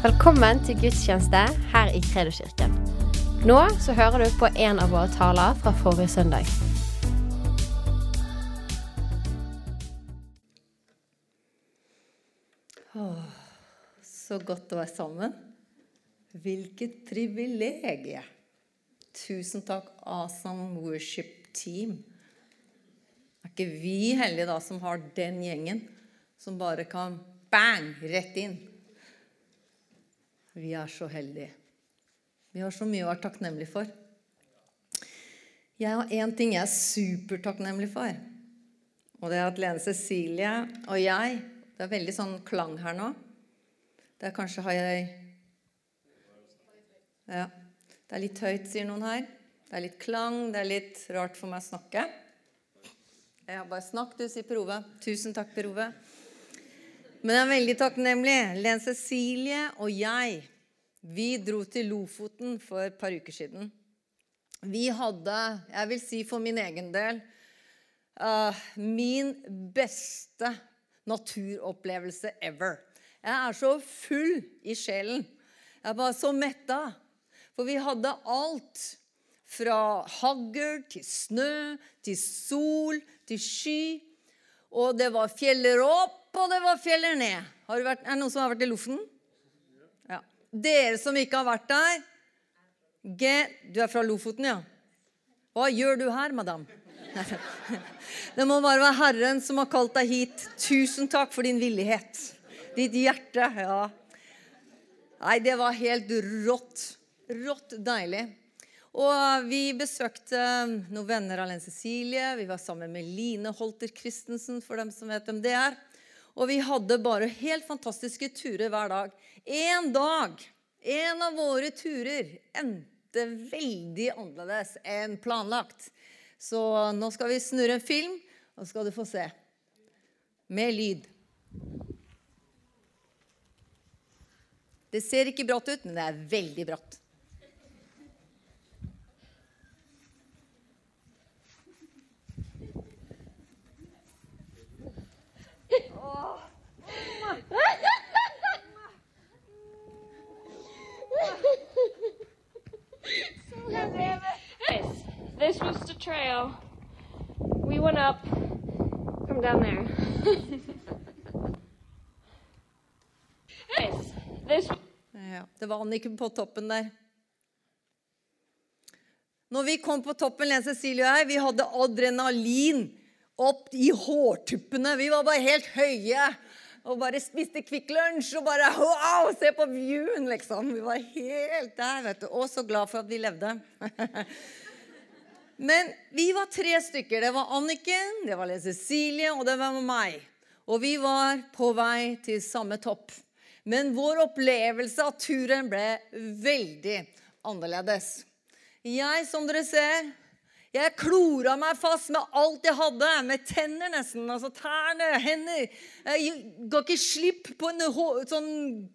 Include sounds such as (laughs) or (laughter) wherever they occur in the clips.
Velkommen til gudstjeneste her i Kredoskirken. Nå så hører du på en av våre taler fra forrige søndag. Så godt å være sammen. Hvilket privilegium! Tusen takk, Awesome Worship Team. Er ikke vi heldige da som har den gjengen som bare kan bang, rett inn? Vi er så heldige. Vi har så mye å være takknemlig for. Jeg har én ting jeg er supertakknemlig for. Og det er at Lene Cecilie og jeg Det er veldig sånn klang her nå. Det er kanskje har jeg Ja. Det er litt høyt, sier noen her. Det er litt klang. Det er litt rart for meg å snakke. Jeg har bare snakk, du, sier Per Ove. Tusen takk, Per Ove. Men jeg er veldig takknemlig. Len Cecilie og jeg, vi dro til Lofoten for et par uker siden. Vi hadde, jeg vil si for min egen del, uh, min beste naturopplevelse ever. Jeg er så full i sjelen. Jeg er bare så metta. For vi hadde alt. Fra hagl til snø, til sol, til sky. Og det var fjeller opp, og det var fjeller ned. Har vært, er det noen som har vært i Lofoten? Ja. Dere som ikke har vært der G, Du er fra Lofoten, ja? Hva gjør du her, madam? (laughs) Det må bare være Herren som har kalt deg hit. Tusen takk for din villighet. Ditt hjerte. Ja. Nei, det var helt rått. Rått deilig. Og vi besøkte noen venner av Len Cecilie. Vi var sammen med Line Holter Christensen, for dem som vet hvem det er. Og vi hadde bare helt fantastiske turer hver dag. En dag, en av våre turer, endte veldig annerledes enn planlagt. Så nå skal vi snurre en film, og så skal du få se. Med lyd. Det ser ikke brått ut, men det er veldig brått. Var Anniken på toppen der. Når vi kom på toppen, Lene Cecilie og jeg, vi hadde adrenalin opp i hårtuppene. Vi var bare helt høye og bare spiste Kvikk Lunsj og bare wow, se på viewen, liksom. Vi var helt der, vet du. Og så glad for at vi levde. (laughs) Men vi var tre stykker. Det var Anniken, det var Lene Cecilie, og det var meg. Og vi var på vei til samme topp. Men vår opplevelse av turen ble veldig annerledes. Jeg, som dere ser, jeg klora meg fast med alt jeg hadde, med tenner nesten. altså Tærne, hender. Jeg ga ikke slipp på en sånn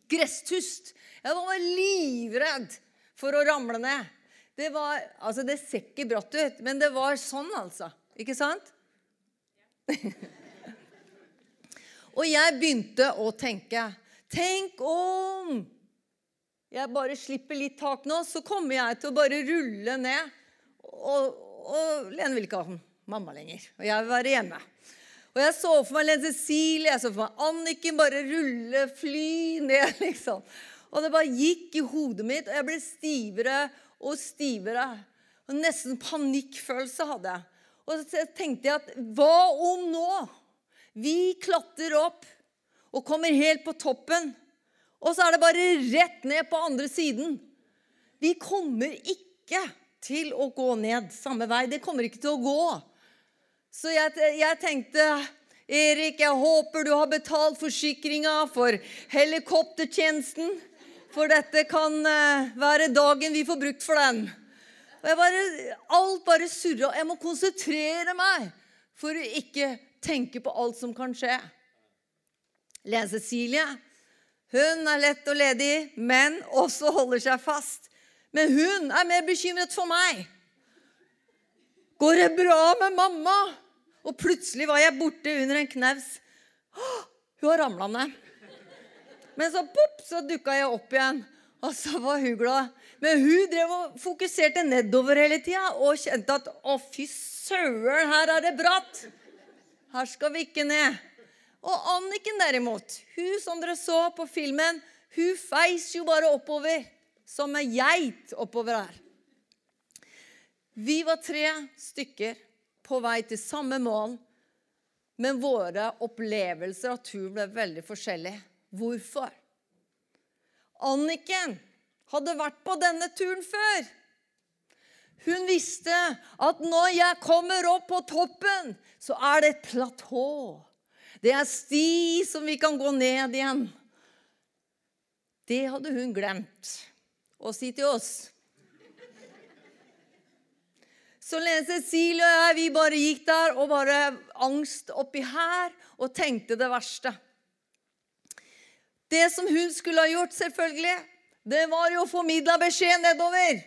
gresstust. Jeg var livredd for å ramle ned. Det var, altså det ser ikke brått ut, men det var sånn, altså. Ikke sant? (laughs) Og jeg begynte å tenke Tenk om jeg bare slipper litt tak nå, så kommer jeg til å bare rulle ned. Og, og Lene vil ikke ha mamma lenger, og jeg vil være hjemme. Og jeg så for meg Lene Cecilie, jeg så for meg Anniken bare rulle, fly ned, (laughs) liksom. Og det bare gikk i hodet mitt, og jeg ble stivere og stivere. Og Nesten panikkfølelse hadde jeg. Og så tenkte jeg at hva om nå? Vi klatrer opp og kommer helt på toppen. Og så er det bare rett ned på andre siden. Vi kommer ikke til å gå ned samme vei. Det kommer ikke til å gå. Så jeg, jeg tenkte Erik, jeg håper du har betalt forsikringa for helikoptertjenesten. For dette kan eh, være dagen vi får brukt for den. Og jeg bare, Alt bare surra. Jeg må konsentrere meg for å ikke tenke på alt som kan skje. Lene Cecilie hun er lett og ledig, men også holder seg fast. Men hun er mer bekymret for meg. Går det bra med mamma? Og plutselig var jeg borte under en knaus. Hun har ramla ned. Men så pop, så dukka jeg opp igjen. Og så var hun glad. Men hun drev og fokuserte nedover hele tida og kjente at å, fy søren, her er det bratt. Her skal vi ikke ned. Og Anniken derimot, hun som dere så på filmen, hun feis jo bare oppover. Som ei geit oppover her. Vi var tre stykker på vei til samme mål, men våre opplevelser av turen ble veldig forskjellige. Hvorfor? Anniken hadde vært på denne turen før. Hun visste at når jeg kommer opp på toppen, så er det et platå. Det er sti som vi kan gå ned igjen. Det hadde hun glemt å si til oss. Så Cecilie og jeg vi bare gikk der og bare angst oppi her og tenkte det verste. Det som hun skulle ha gjort, selvfølgelig, det var jo å formidle beskjed nedover.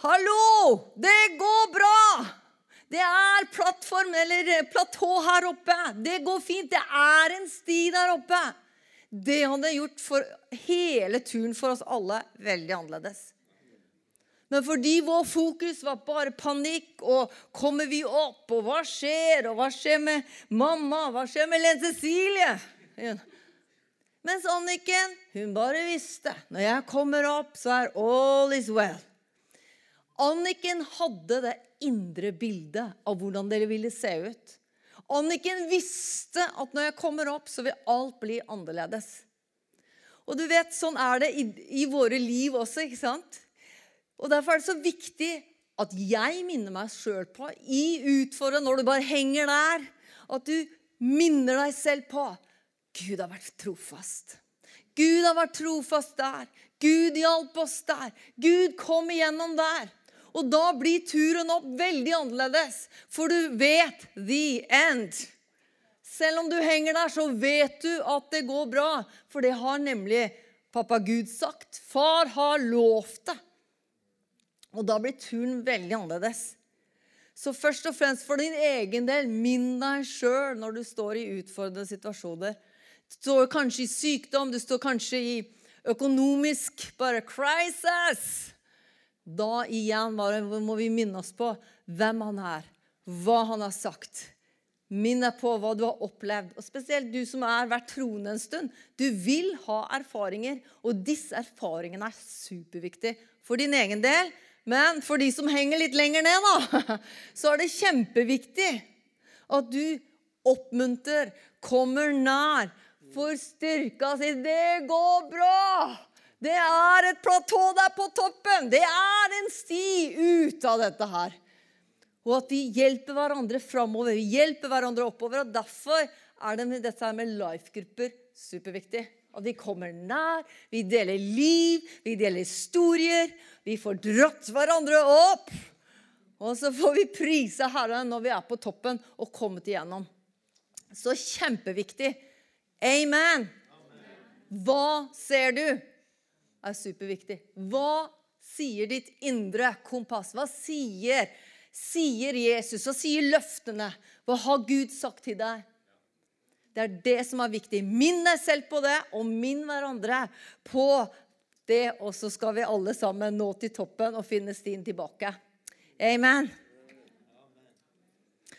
Hallo! Det går bra! Det er plattform, eller platå her oppe. Det går fint. Det er en sti der oppe. Det hadde gjort for hele turen for oss alle veldig annerledes. Men fordi vår fokus var bare panikk og kommer vi opp, og hva skjer, og hva skjer med mamma, hva skjer med Lene Cecilie? Mens Anniken, hun bare visste når jeg kommer opp, så er all is well. Anniken hadde det indre bildet av hvordan dere ville se ut. Anniken visste at når jeg kommer opp, så vil alt bli annerledes. Og du vet, sånn er det i, i våre liv også, ikke sant? Og Derfor er det så viktig at jeg minner meg sjøl på i utfordringen, når du bare henger der, at du minner deg selv på Gud har vært trofast. Gud har vært trofast der. Gud hjalp oss der. Gud kom igjennom der. Og da blir turen opp veldig annerledes, for du vet the end. Selv om du henger der, så vet du at det går bra, for det har nemlig pappa Gud sagt. Far har lovt det. Og da blir turen veldig annerledes. Så først og fremst for din egen del, minn deg sjøl når du står i utfordrende situasjoner. Du står kanskje i sykdom, du står kanskje i økonomisk bare crisis. Da igjen må vi minne oss på hvem han er, hva han har sagt. Minn deg på hva du har opplevd. Og Spesielt du som har vært troende en stund. Du vil ha erfaringer, og disse erfaringene er superviktige for din egen del, men for de som henger litt lenger ned, da, (laughs) så er det kjempeviktig at du oppmuntrer, kommer nær, får styrka si 'Det går bra!' Det er et platå der på toppen. Det er en sti ut av dette her. Og at de hjelper hverandre framover, hjelper hverandre oppover. og Derfor er det med dette med life-grupper superviktig. At vi kommer nær, vi deler liv, vi deler historier. Vi får dratt hverandre opp. Og så får vi prise Herren når vi er på toppen og kommet igjennom. Så kjempeviktig. Amen. Hva ser du? Er superviktig. Hva sier ditt indre kompass? Hva sier, sier Jesus? Hva sier løftene? Hva har Gud sagt til deg? Det er det som er viktig. Minn deg selv på det, og minn hverandre på det. Og så skal vi alle sammen nå til toppen og finne stien tilbake. Amen.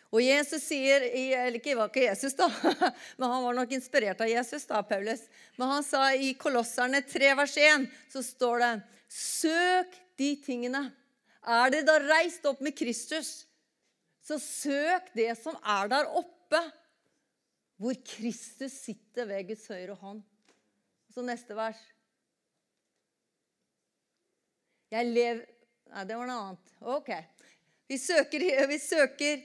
Og Jesus sier Eller ikke, var ikke Jesus, da, (laughs) men han var nok inspirert av Jesus, da, Paulus. Men han sa i Kolosserne 3, vers 1, så står det Søk de tingene. Er det da reist opp med Kristus, så søk det som er der oppe hvor Kristus sitter ved Guds høyre hånd. Så neste vers. Jeg lever Nei, det var noe annet. Ok. Vi søker, vi søker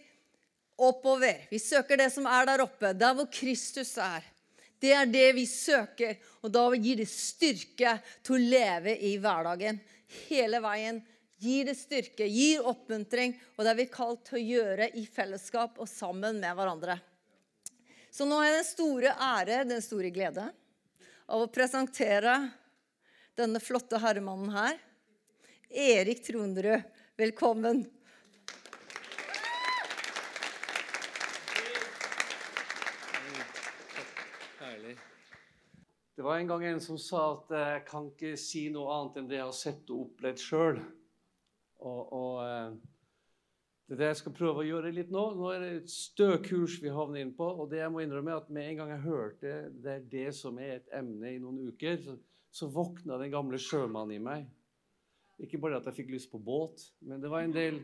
oppover. Vi søker det som er der oppe, der hvor Kristus er. Det er det vi søker, og da gir det styrke til å leve i hverdagen. Hele veien gir det styrke, gir oppmuntring, og det er vi kalt til å gjøre i fellesskap og sammen med hverandre. Så nå har jeg den store ære, den store glede, av å presentere denne flotte herremannen her. Erik Tronderud, velkommen. Herlig. Det var en gang en som sa at jeg kan ikke si noe annet enn det jeg har sett og opplevd sjøl. Og, og eh, det er det jeg skal prøve å gjøre litt nå. Nå er det et stø kurs vi havner inn på. Og det jeg må innrømme er at med en gang jeg hørte det er det som er et emne i noen uker, så, så våkna den gamle sjømannen i meg. Ikke bare at jeg fikk lyst på båt, men det var en del,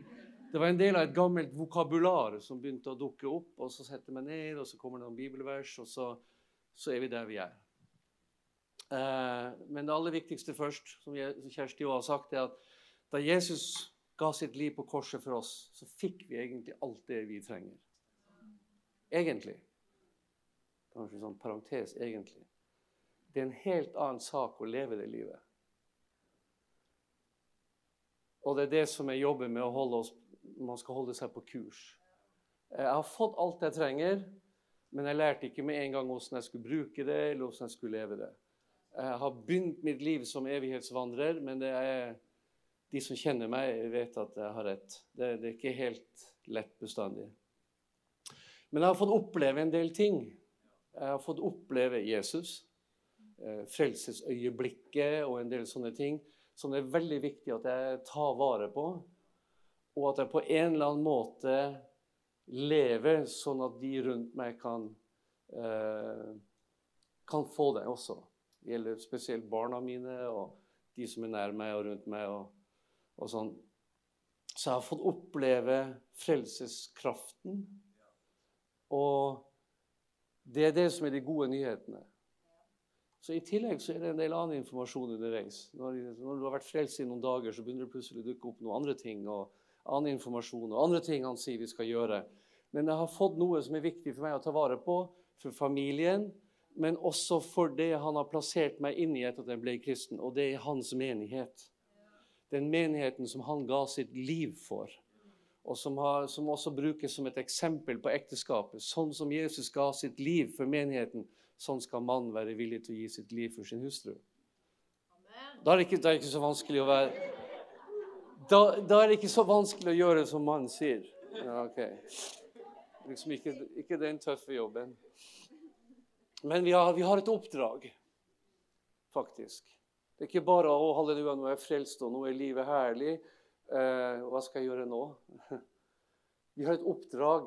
det var en del av et gammelt vokabular som begynte å dukke opp. Og så setter jeg meg ned, og så kommer det noen bibelvers, og så, så er vi der vi er. Eh, men det aller viktigste først, som Kjersti òg har sagt, er at da Jesus ga sitt liv på korset for oss, så fikk vi egentlig alt det vi trenger. Egentlig. Kanskje sånn parentes egentlig. Det er en helt annen sak å leve det livet. Og det er det som er jobben med å holde oss Man skal holde seg på kurs. Jeg har fått alt jeg trenger, men jeg lærte ikke med en gang hvordan jeg skulle bruke det, eller hvordan jeg skulle leve det. Jeg har begynt mitt liv som evighetsvandrer, men det er de som kjenner meg, vet at jeg har rett. Det, det er ikke helt lett bestandig. Men jeg har fått oppleve en del ting. Jeg har fått oppleve Jesus, eh, frelsesøyeblikket og en del sånne ting som det er veldig viktig at jeg tar vare på, og at jeg på en eller annen måte lever sånn at de rundt meg kan, eh, kan få det også. Det gjelder spesielt barna mine og de som er nær meg og rundt meg. og, og sånn. Så jeg har fått oppleve frelseskraften. Og det er det som er de gode nyhetene. Så I tillegg så er det en del annen informasjon underveis. Når, når du har vært frelst i noen dager, så begynner det plutselig å dukke opp noen andre ting. og annen informasjon og andre ting han sier vi skal gjøre. Men jeg har fått noe som er viktig for meg å ta vare på, for familien, men også for det han har plassert meg inn i etter at jeg ble kristen, og det er hans menighet. Den menigheten som han ga sitt liv for, og som, har, som også brukes som et eksempel på ekteskapet. Sånn som Jesus ga sitt liv for menigheten, sånn skal mannen være villig til å gi sitt liv for sin hustru. Da er det ikke, det er ikke så vanskelig å være da, da, er det ikke så vanskelig å gjøre som mannen sier. Ja, ok. Liksom ikke, ikke den tøffe jobben. Men vi har, vi har, et oppdrag, faktisk. Det er ikke bare å halleluja, nå er jeg frelst, og nå er livet herlig. Eh, hva skal jeg gjøre nå? (laughs) Vi har et oppdrag.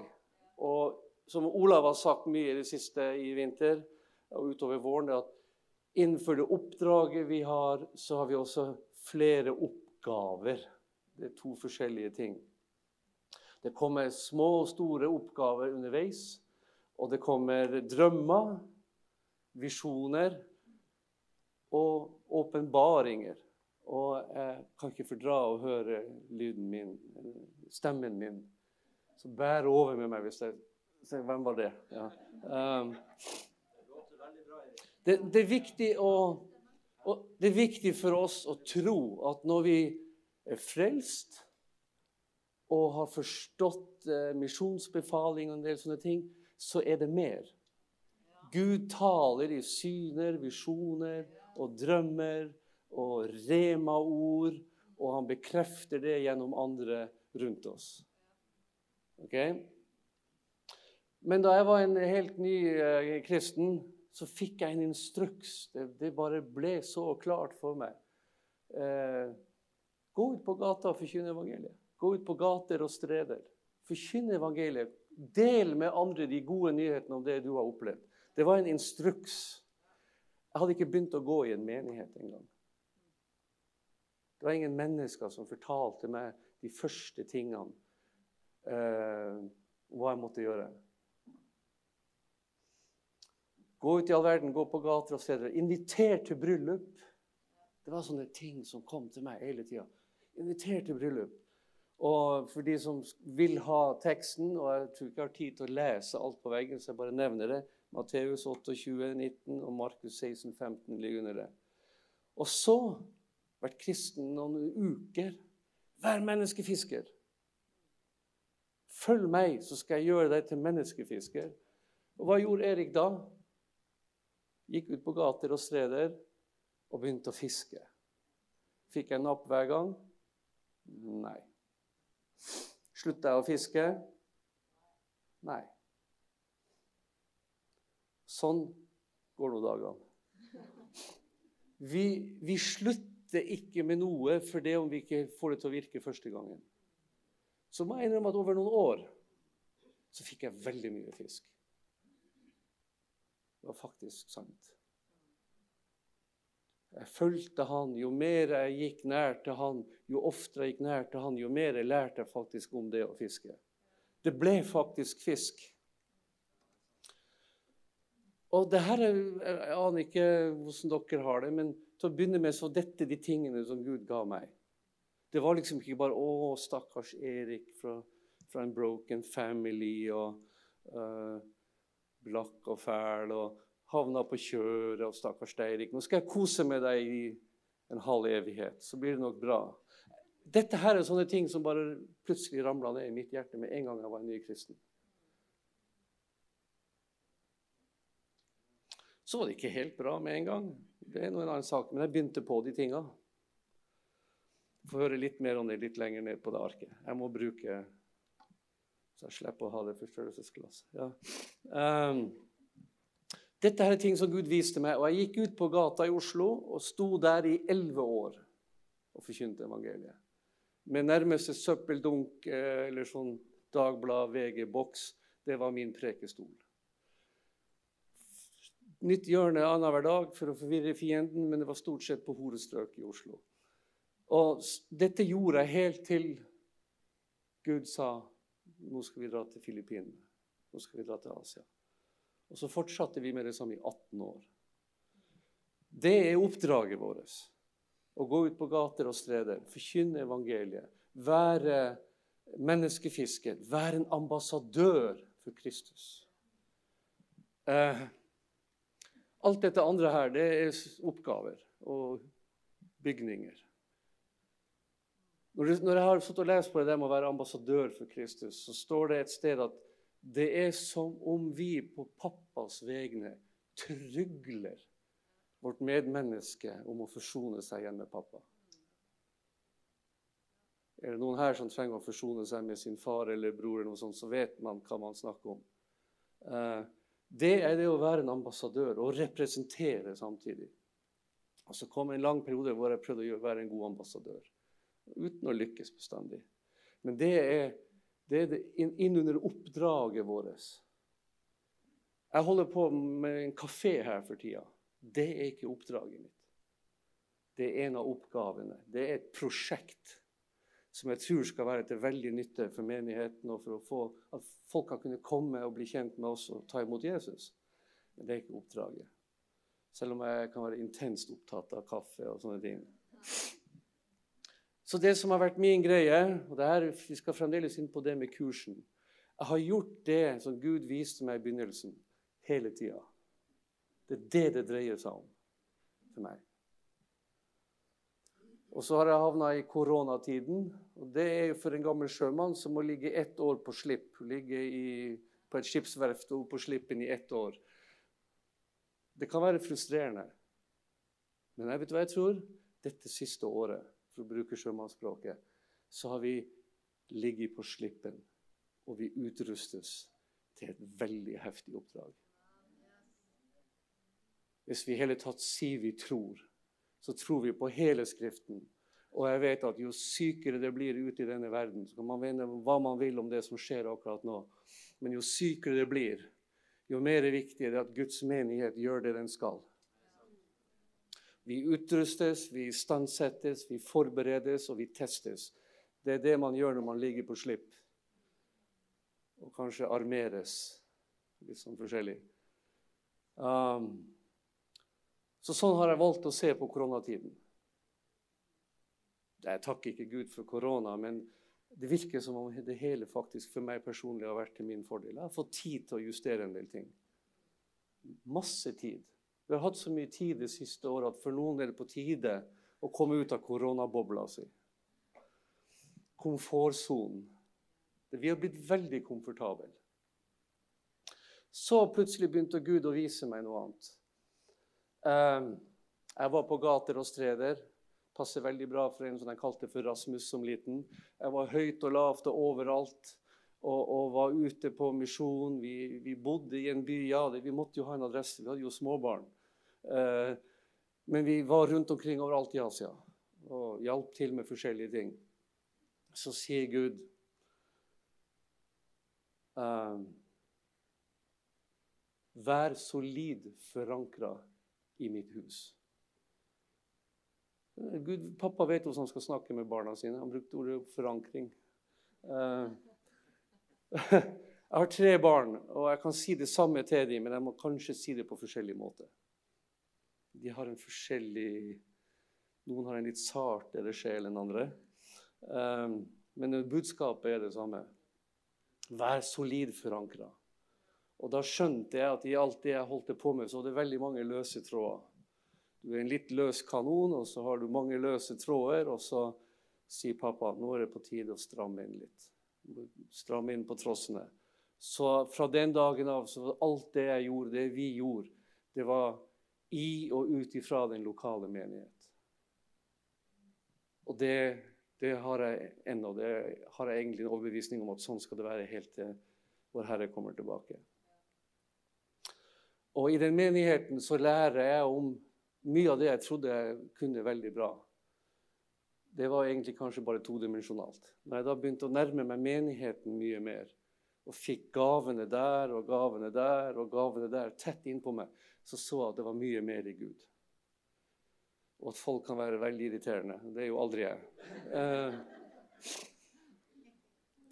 Og som Olav har sagt mye i det siste i vinter og utover våren, er at innenfor det oppdraget vi har, så har vi også flere oppgaver. Det er to forskjellige ting. Det kommer små og store oppgaver underveis, og det kommer drømmer visjoner og åpenbaringer. Og jeg kan ikke fordra å høre lyden min, stemmen min. Så bær over med meg hvis jeg sier Hvem var det? Ja. Um, det, det, er viktig å, det er viktig for oss å tro at når vi er frelst og har forstått eh, misjonsbefaling og en del sånne ting, så er det mer. Gud taler i syner, visjoner og drømmer og rema-ord, og han bekrefter det gjennom andre rundt oss. Ok? Men da jeg var en helt ny eh, kristen, så fikk jeg en instruks. Det, det, bare ble så klart for meg. Eh, gå ut på gata og forkynne evangeliet. Gå ut på gater og streder. Forkynne evangeliet. Del med andre de gode nyhetene om det du har opplevd. Det var en instruks. Jeg hadde ikke begynt å gå i en menighet engang. Det var ingen mennesker som fortalte meg de første tingene eh, hva jeg måtte gjøre. Gå ut i all verden, gå på gater og steder. Inviter til bryllup. Det var sånne ting som kom til meg hele tida. Inviter til bryllup. Og for de som vil ha teksten, og jeg tror ikke jeg har tid til å lese alt på veggen, så jeg bare nevner det Matteus 28, 19 og Markus 16, 15 ligger under det. Og så vært kristen noen uker. Vær menneskefisker. Følg meg, så skal jeg gjøre deg til menneskefisker. Og hva gjorde Erik da? Gikk ut på gater og streder og begynte å fiske. Fikk jeg napp hver gang? Nei. Slutta jeg å fiske? Nei. Sånn går nå dagene. Vi, vi slutter ikke med noe for det om vi ikke får det til å virke første gangen. Så må jeg innrømme at over noen år så fikk jeg veldig mye fisk. Det var faktisk sant. Jeg fulgte han. Jo mer jeg gikk nær til han, jo oftere jeg gikk nær til han, jo mer jeg lærte jeg faktisk om det å fiske. Det ble faktisk fisk. Og det her er, Jeg aner ikke hvordan dere har det, men til å begynne med så dette de tingene som Gud ga meg. Det var liksom ikke bare 'Å, stakkars Erik fra, fra en broken family' og uh, blakk og fæl og havna på kjøret og 'stakkars Erik, Nå skal jeg kose med deg i en halv evighet, så blir det nok bra. Dette her er sånne ting som bare plutselig ramla ned i mitt hjerte med en gang jeg var en ny kristen. Så var det ikke helt bra med en gang. Det er noe en annen sak. Men jeg begynte på de tinga. Få høre litt mer om det litt lenger ned på det arket. Jeg må bruke Så jeg slipper å ha det forstørrelsesglasset. Ja. Um, dette er ting som Gud viste meg. Og jeg gikk ut på gata i Oslo og sto der i elleve år og forkynte evangeliet. Med nærmeste søppeldunk eh, eller sånn Dagblad, VG, boks. Det var min prekestol. Nytt hjørne annenhver dag for å forvirre fienden, men det var stort sett på horestrøk i Oslo. Og dette gjorde jeg helt til Gud sa nå skal vi dra til Filippinene. Nå skal vi dra til Asia. Og så fortsatte vi med det samme i 18 år. Det er oppdraget vårt. Å gå ut på gater og streder, forkynne evangeliet, være menneskefisker, være en ambassadør for Kristus. Eh, alt dette andre her, det er oppgaver og bygninger. Når, jeg har fått lest på det med å være ambassadør for Kristus, så står det et sted at det er som om vi på pappas vegne trygler vårt medmenneske om å forsone seg igjen med pappa. Er det noen her som trenger å forsone seg med sin far eller bror, eller noe sånt, så vet man hva man snakker om. Det er det å være en ambassadør og representere samtidig. Og så kom en lang periode hvor jeg prøvde å være en god ambassadør uten å lykkes bestandig. Men det er, det er inn under oppdraget vårt. Jeg holder på med en kafé her for tida. Det er ikke oppdraget mitt. Det er en av oppgavene. Det er et prosjekt som jeg tror skal være til veldig nytte for menigheten og for å få, at folk kan kunne komme og bli kjent med oss og ta imot Jesus. Men det er ikke oppdraget. Selv om jeg kan være intenst opptatt av kaffe og sånne ting. Så det som har vært min greie og her, Vi skal fremdeles inn på det med kursen. Jeg har gjort det som Gud viste meg i begynnelsen, hele tida. Det er det det dreier seg om for meg. Og så har jeg havna i koronatiden. og Det er jo for en gammel sjømann som må ligge ett år på slipp. Ligge i, på et skipsverft og på slippen i ett år. Det kan være frustrerende. Men jeg vet hva jeg tror? Dette siste året for å bruke sjømannsspråket, så har vi ligget på slippen, og vi utrustes til et veldig heftig oppdrag. Hvis vi i hele tatt sier vi tror, så tror vi på hele Skriften. Og jeg vet at jo sykere det blir ute i denne verden, så kan man mene hva man vil om det som skjer akkurat nå, men jo sykere det blir, jo mer viktig er det at Guds menighet gjør det den skal. Vi utrustes, vi istandsettes, vi forberedes og vi testes. Det er det man gjør når man ligger på slipp. Og kanskje armeres litt sånn forskjellig. Um, så sånn har jeg valgt å se på koronatiden. Jeg takker ikke Gud for korona, men det virker som om det hele faktisk for meg personlig har vært til min fordel. Jeg har fått tid til å justere en del ting. Masse tid. Vi har hatt så mye tid det siste året at for noen er det på tide å komme ut av koronabobla si. Komfortsonen. Vi har blitt veldig komfortable. Så plutselig begynte Gud å vise meg noe annet. Ehm, jeg var på gater og streder. Passer veldig bra for en som jeg kalte for Rasmus som liten. Jeg var høyt og lavt og overalt og, og var ute på misjon. Vi, vi, bodde i en by. Ja, vi måtte jo ha en adresse. Vi hadde jo småbarn. Eh, men vi var rundt omkring overalt i Asia og hjalp til med forskjellige ting. Så sier Gud um, Vær solid forankra i mitt hus. Gud, pappa vet hvordan han skal snakke med barna sine. Han brukte ordet forankring. Uh, (laughs) jeg har tre barn, og jeg kan si det samme til dem, men jeg må kanskje si det på forskjellig måte. De har en forskjellig Noen har en litt sartere sjel enn andre. Um, men budskapet er det samme. Vær solid forankra. Og da skjønte jeg at i alt det jeg holdt på med, så var det veldig mange løse tråder. Du er en litt løs kanon, og så har du mange løse tråder, og så sier pappa nå er det på tide å stramme inn litt. Stramme inn på trossene. Så fra den dagen av så var alt det jeg gjorde, det vi gjorde, det var i og ut ifra den lokale menighet. Og det, det har jeg ennå. Det har jeg egentlig en overbevisning om at sånn skal det være helt til vår Herre kommer tilbake. Og i den menigheten så lærer jeg om mye av det jeg trodde jeg kunne veldig bra. Det var egentlig kanskje bare todimensjonalt. Når jeg da begynte å nærme meg menigheten mye mer, og fikk gavene der og gavene der og gavene der tett innpå meg, så så jeg at det var mye mer i Gud. Og at folk kan være veldig irriterende. Det er jo aldri jeg. Eh,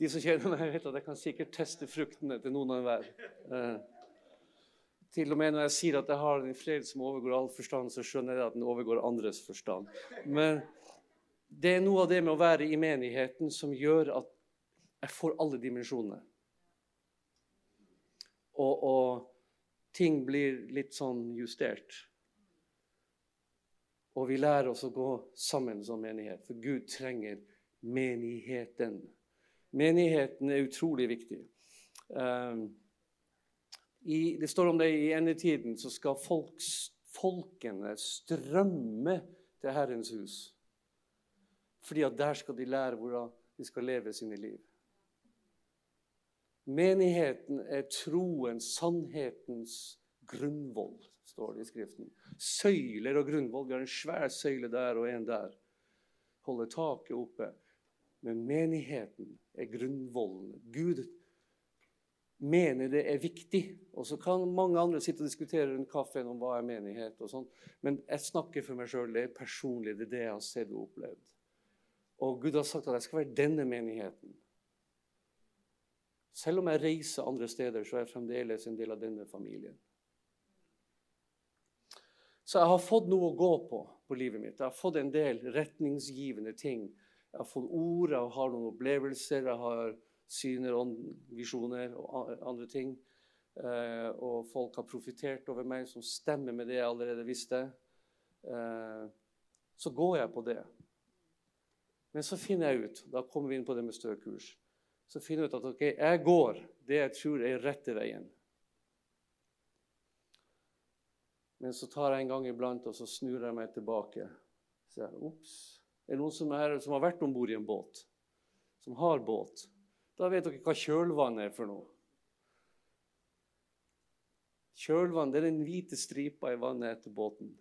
de som kjenner meg, vet at jeg kan sikkert teste fruktene til noen av hver. Eh, til og med når jeg sier at jeg har en fred som overgår all forstand, så skjønner jeg at den overgår andres forstand. Men det er noe av det med å være i menigheten som gjør at jeg får alle dimensjonene. Og, og ting blir litt sånn justert. Og vi lærer oss å gå sammen som menighet, for Gud trenger menigheten. Menigheten er utrolig viktig. Um, i, det står om det i endetiden, så skal folks, folkene strømme til Herrens hus. Fordi at der skal de lære hvordan de skal leve sine liv. Menigheten er troens, sannhetens grunnvoll, står det i Skriften. Søyler og grunnvoll. Vi har en svær søyle der og en der. Holder taket oppe. Men menigheten er grunnvollen. Gud mener det er viktig. Og så kan mange andre sitte og diskutere rundt kaffen om hva er menighet. og sånn. Men jeg snakker for meg sjøl. Det er personlig. Det er det jeg har sett og opplevd. Og Gud har sagt at jeg skal være denne menigheten. Selv om jeg reiser andre steder, så er jeg fremdeles en del av denne familien. Så jeg har fått noe å gå på på livet mitt. Jeg har fått en del retningsgivende ting. Jeg har fått ord, jeg har noen opplevelser, jeg har syner og visjoner og andre ting. Uh, og folk har profitert over meg som stemmer med det jeg allerede visste. Uh, så går jeg på det. Men så finner jeg ut, da kommer vi inn på det med stø kurs, så finner jeg ut at ok, jeg går det jeg tror er rette veien. Men så tar jeg en gang iblant og så snur jeg meg tilbake. Så jeg, Ops. Er det noen som, er, som har vært om bord i en båt? Som har båt? Da vet dere hva kjølvann er for noe. Kjølvann det er den hvite stripa i vannet etter båten.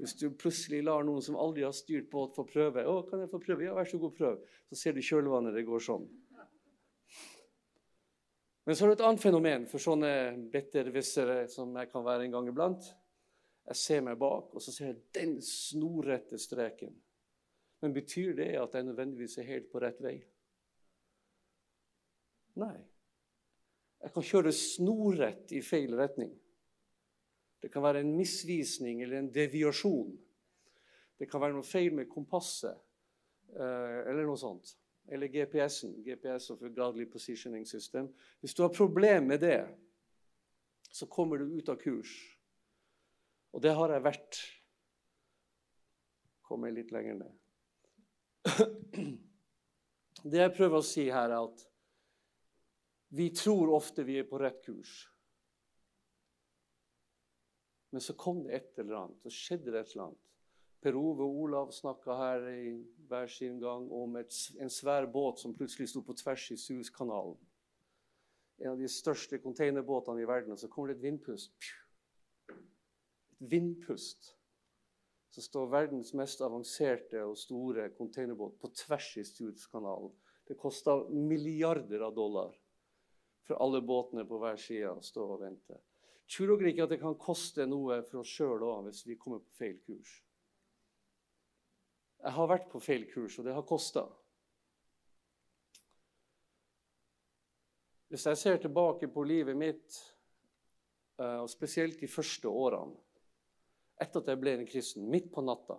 Hvis du plutselig lar noen som aldri har styrt båt, få prøve å, kan jeg få prøve? Ja, vær så god, prøv. Så ser du kjølvannet, det går sånn. Men så er det et annet fenomen for sånne bittervissere som jeg kan være en gang iblant. Jeg ser meg bak, og så ser jeg den snorrette streken. Men betyr det at jeg nødvendigvis er helt på rett vei? Nei. Jeg kan kjøre snorrett i feil retning. Det kan være en misvisning eller en deviasjon. Det kan være noe feil med kompasset eh, eller noe sånt. Eller GPS-en. GPS of a Godly Positioning System. Hvis du har problemer med det, så kommer du ut av kurs. Og det har jeg vært. Kommer litt lenger ned. (clears throat) Det jeg prøver å si her, er at vi tror ofte vi er på rett kurs. Men så kom det et eller annet, så skjedde det et eller annet. Per Ove og Olav snakka her i hver sin gang om et, en svær båt som plutselig sto på tvers i Suezkanalen. En av de største containerbåtene i verden. Og så kommer det et vindpust. Et vindpust så står verdens mest avanserte og store containerbåt på tvers i Suezkanalen. Det kosta milliarder av dollar for alle båtene på hver side stå og vente. Tror dere ikke at det kan koste noe for oss sjøl òg hvis vi kommer på feil kurs? Jeg har vært på feil kurs, og det har kosta. Hvis jeg ser tilbake på livet mitt, eh, og spesielt de første årene etter at jeg ble en kristen, midt på natta,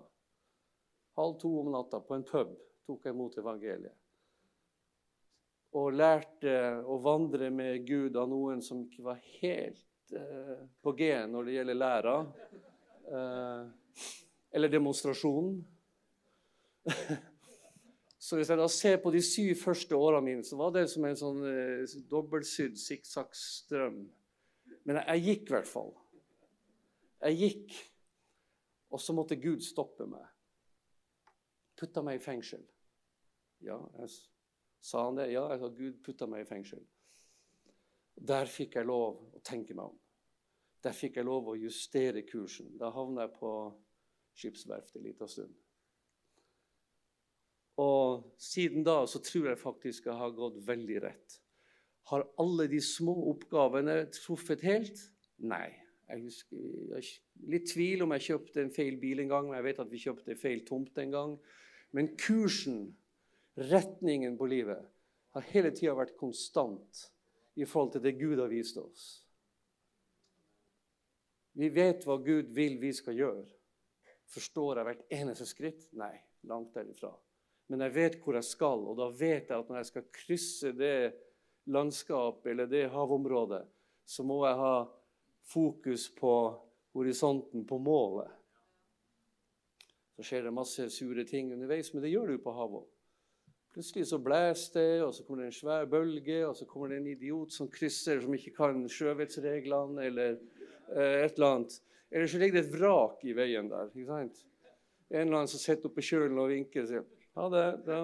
halv to om natta, på en pub, tok jeg imot evangeliet. Og lærte å vandre med Gud av noen som ikke var helt eh, på G når det gjelder læra. Eh, eller demonstrasjonen. (laughs) Så hvis jeg da ser på de syv første årene mine, så var det som en sånn eh, dobbeltsydd sikksakkstrøm. Men jeg, jeg gikk i hvert fall. Jeg gikk, og så måtte Gud stoppe meg. Putta meg i fengsel. Ja, jeg sa han det? Ja, jeg sa Gud putta meg i fengsel. Der fikk jeg lov å tenke meg om. Der fikk jeg lov å justere kursen. Da havna jeg på skipsverftet en liten stund. Og siden da så tror jeg faktisk jeg har gått veldig rett. Har alle de små oppgavene truffet helt? Nei. Jeg husker, jeg litt tvil om jeg kjøpte en feil bil en gang, men jeg vet at vi kjøpte feil tomt en gang. Men kursen, retningen på livet, har hele tida vært konstant i forhold til det Gud har vist oss. Vi vet hva Gud vil vi skal gjøre. Forstår jeg hvert eneste skritt? Nei, langt derifra men jeg vet hvor jeg skal. Og da vet jeg at når jeg skal krysse det landskapet eller det havområdet, så må jeg ha fokus på horisonten, på målet. Så skjer det masse sure ting underveis, men det gjør du på havet. Plutselig så blåser det, og så kommer det en svær bølge, og så kommer det en idiot som krysser, som ikke kan sjøvettsreglene eller eh, et eller annet. Eller så ligger det et vrak i veien der. ikke sant? En eller annen som sitter oppe på kjølen og vinker og sier ha det. Da.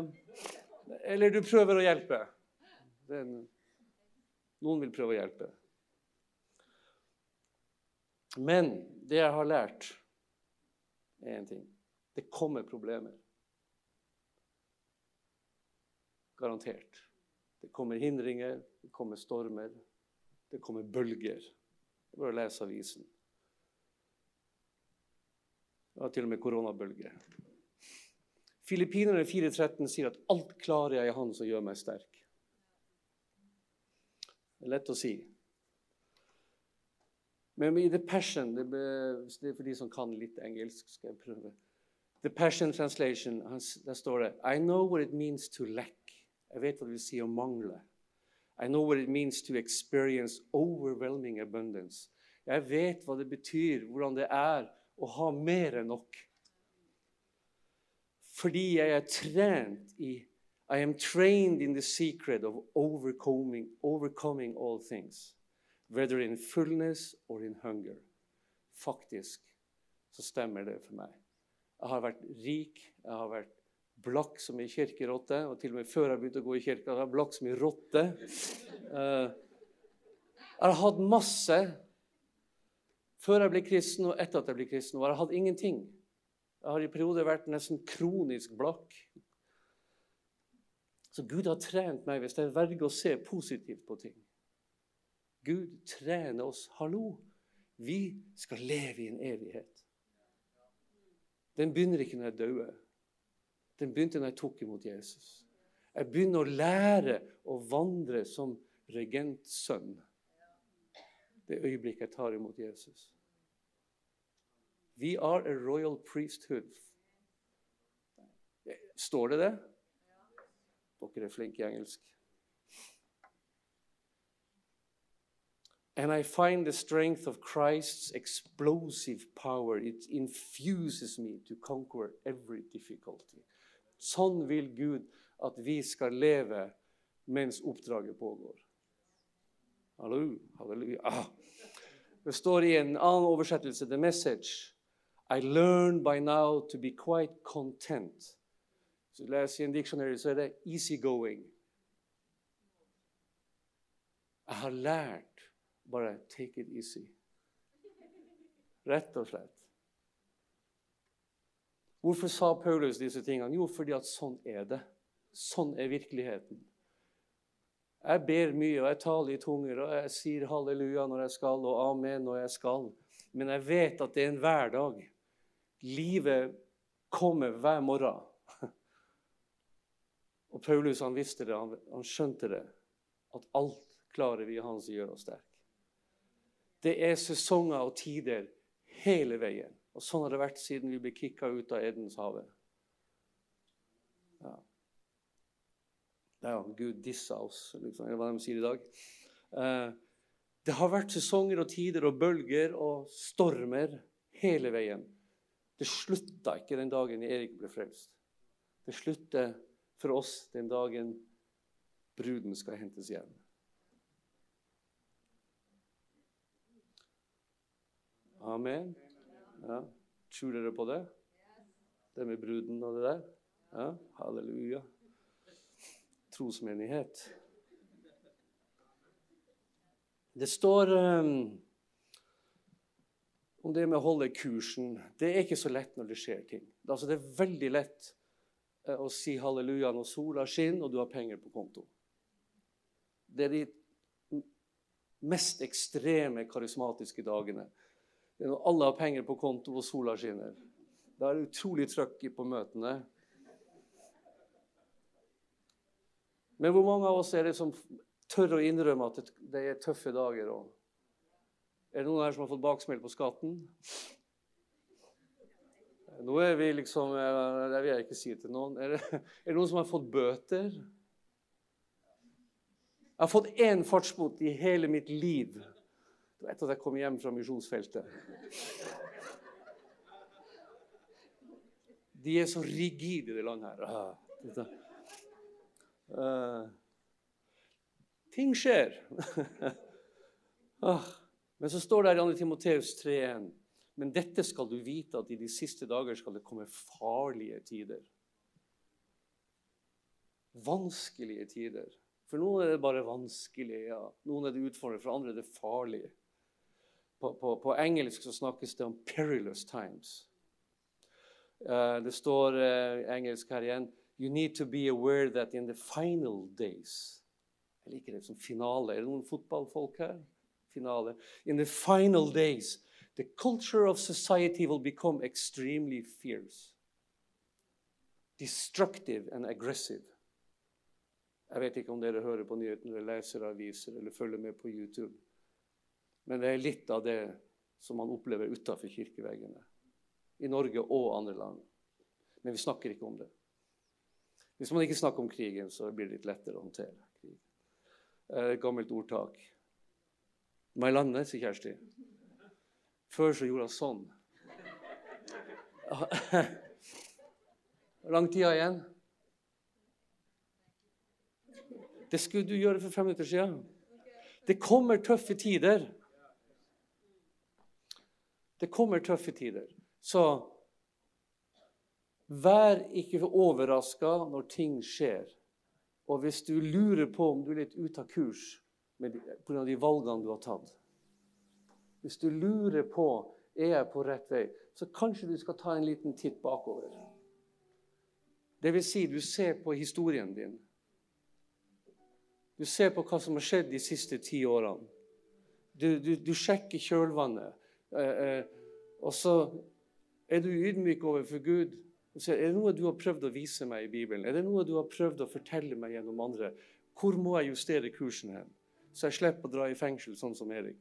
Eller du prøver å hjelpe. En, noen vil prøve å hjelpe. Men det jeg har lært, er én ting. Det kommer problemer. Garantert. Det kommer hindringer, det kommer stormer, det kommer bølger. Det er bare å lese avisen. Var til og med koronabølger. Filippinerne 4,13 sier at 'alt klarer jeg i Han som gjør meg sterk'. Det er lett å si. Men i The Passion det er for de som kan litt engelsk, skal jeg prøve. The Passion Translation, der står det I know what it means to lack. Jeg vet hva det vil si å mangle. I know what it means to experience overwhelming abundance. Jeg vet hva det betyr, hvordan det er å ha mer enn nok. Fordi jeg er trent i I am trained in the secret of overcoming, overcoming all things, whether in fullness or in hunger. Faktisk så stemmer det for meg. Jeg har vært rik, jeg har vært blakk som ei kirkerotte. Og til og med før jeg begynte å gå i kirka, var jeg blakk som ei rotte. Eh, jeg har hatt masse før jeg ble kristen, og etter at jeg ble kristen. Og jeg har hatt ingenting. Jeg har i perioder vært nesten kronisk blakk. Så Gud har trent meg hvis jeg velger å se positivt på ting. Gud trener oss. Hallo! Vi skal leve i en evighet. Den begynner ikke når jeg dauer. Den begynte når jeg tok imot Jesus. Jeg begynner å lære å vandre som regentsønn det øyeblikket jeg tar imot Jesus. We are a royal priesthood. Står det det? Dere er flinke i engelsk. And I find the strength of Christ's explosive power. It infuses me to conquer every difficulty. Sånn vil Gud at vi skal leve mens oppdraget pågår. Hallo, Halleluja. Ah. Det står i en annen oversettelse, The Message, i learn by now to be quite content. Så leser i en dictionary, så er det easygoing. Jeg har lært bare take it easy. Rett og slett. Hvorfor sa Paulus disse tingene? Jo, fordi at sånn er det. Sånn er virkeligheten. Jeg ber mye, og jeg taler i tunger, og jeg sier halleluja når jeg skal, og amen når jeg skal. Men jeg vet at det er en hverdag. Livet kommer hver morgen. (laughs) Og Paulus han visste det, han, han skjønte det. At alt klarer vi Han som gjør oss sterke. Det er sesonger og tider hele veien. Og sånn har det vært siden vi ble kicka ut av Edens hage. Ja. Ja, Gud dissa oss, liksom, eller hva de sier i dag. Eh, det har vært sesonger og tider og bølger og stormer hele veien. Det slutta ikke den dagen Erik ble frelst. Det slutter for oss den dagen bruden skal hentes hjem. Amen. Ja. Tror dere på det? Det med bruden og det der? Ja, halleluja. Trosmenighet. Det står um, om det med å holde kursen. Det er ikke så lett når det skjer ting. Altså, det er veldig lett uh, å si halleluja når sola skinner og du har penger på konto. Det er de mest ekstreme karismatiske dagene. Det er når alle har penger på konto og sola skinner. Da er det utrolig trøkk på møtene. Men hvor mange av oss er det som tør å innrømme at det er tøffe dager? Også? Er det noen her som har fått baksmell på skatten? Nå er vi liksom Det vil jeg ikke si til noen. Er det, er det noen som har fått bøter? Jeg har fått én fartsbot i hele mitt liv etter at jeg kom hjem fra misjonsfeltet. De er så rigide i det landet her. Uh, ting skjer. uh, men så står det her i 2. Timoteus 3,1.: Men dette skal du vite, at i de siste dager skal det komme farlige tider. Vanskelige tider. For noen er det bare vanskelig, ja. noen er det utfordrende, for andre er det farlig. På, på, på, engelsk så snakkes det om 'perilous times'. Uh, det står uh, engelsk her igjen You need to be aware that in the final days Jeg liker det som finale. Er det noen fotballfolk her? Finale. In the final days, the culture of society will become extremely fierce. Destructive and aggressive. Jeg vet ikke om dere hører på nyhetene leser aviser eller følger med på YouTube. Men det er litt av det som man opplever utafor kirkeveggene. I Norge og andre land. Men vi snakker ikke om det. Hvis man ikke snakker om krigen, så blir det litt lettere å håndtere krig. Et eh, gammelt ordtak. Må jeg lande, sier Kjersti. Før så gjorde hun sånn. Hvor lang tid igjen? Det skulle du gjøre for fem minutter siden. Det kommer tøffe tider. Det kommer tøffe tider. Så vær ikke overraska når ting skjer. Og hvis du lurer på om du er litt ute av kurs pga. de valgene du har tatt Hvis du lurer på er jeg på rett vei, så kanskje du skal ta en liten titt bakover. Det vil si, du ser på historien din. Du ser på hva som har skjedd de siste ti årene. Du, du, du sjekker kjølvannet. Eh, eh, og så er du ydmyk overfor Gud. og sier, Er det noe du har prøvd å vise meg i Bibelen? Er det noe du har prøvd å fortelle meg gjennom andre? Hvor må jeg justere kursen hen? Så jeg slipper å dra i fengsel sånn som Erik.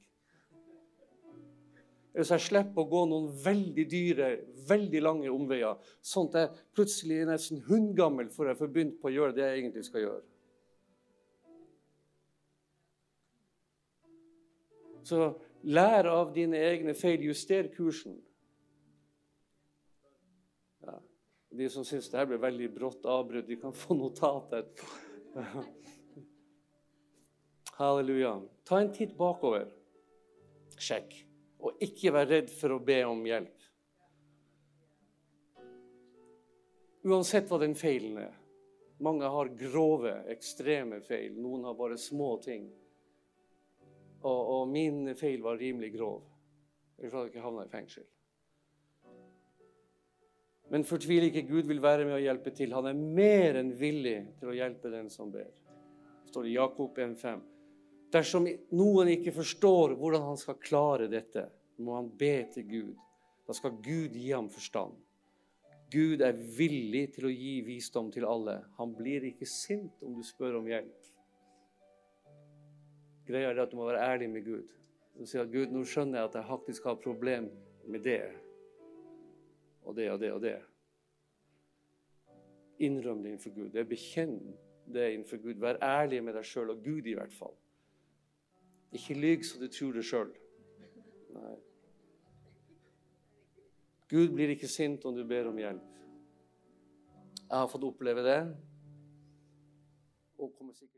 Så jeg slipper å gå noen veldig dyre, veldig lange omveier. Sånn at jeg plutselig er nesten hundgammel før jeg får begynt på å gjøre det jeg egentlig skal gjøre. Så Lær av dine egne feil. Juster kursen. Ja. De som syns det her ble veldig brått avbrudd, de kan få notatet. (laughs) Halleluja. Ta en titt bakover. Sjekk. Og ikke vær redd for å be om hjelp. Uansett hva den feilen er. Mange har grove, ekstreme feil. Noen har bare små ting. Og, og min feil var rimelig grov. Ellers hadde jeg ikke havna i fengsel. Men fortvil ikke, Gud vil være med å hjelpe til. Han er mer enn villig til å hjelpe den som ber. Det står i Jakob 1,5. Dersom noen ikke forstår hvordan han skal klare dette, må han be til Gud. Da skal Gud gi ham forstand. Gud er villig til å gi visdom til alle. Han blir ikke sint om du spør om hjelp. Greia er at du må være ærlig med Gud. Du sier at Gud, nå skjønner jeg at jeg faktisk har problem med det og det og det og det. Innrøm det innenfor Gud. Bekjenn det innenfor Gud. Vær ærlig med deg sjøl, og Gud i hvert fall. Ikke lyg så du tror det sjøl. Gud blir ikke sint om du ber om hjelp. Jeg har fått oppleve det. Og kommer sikkert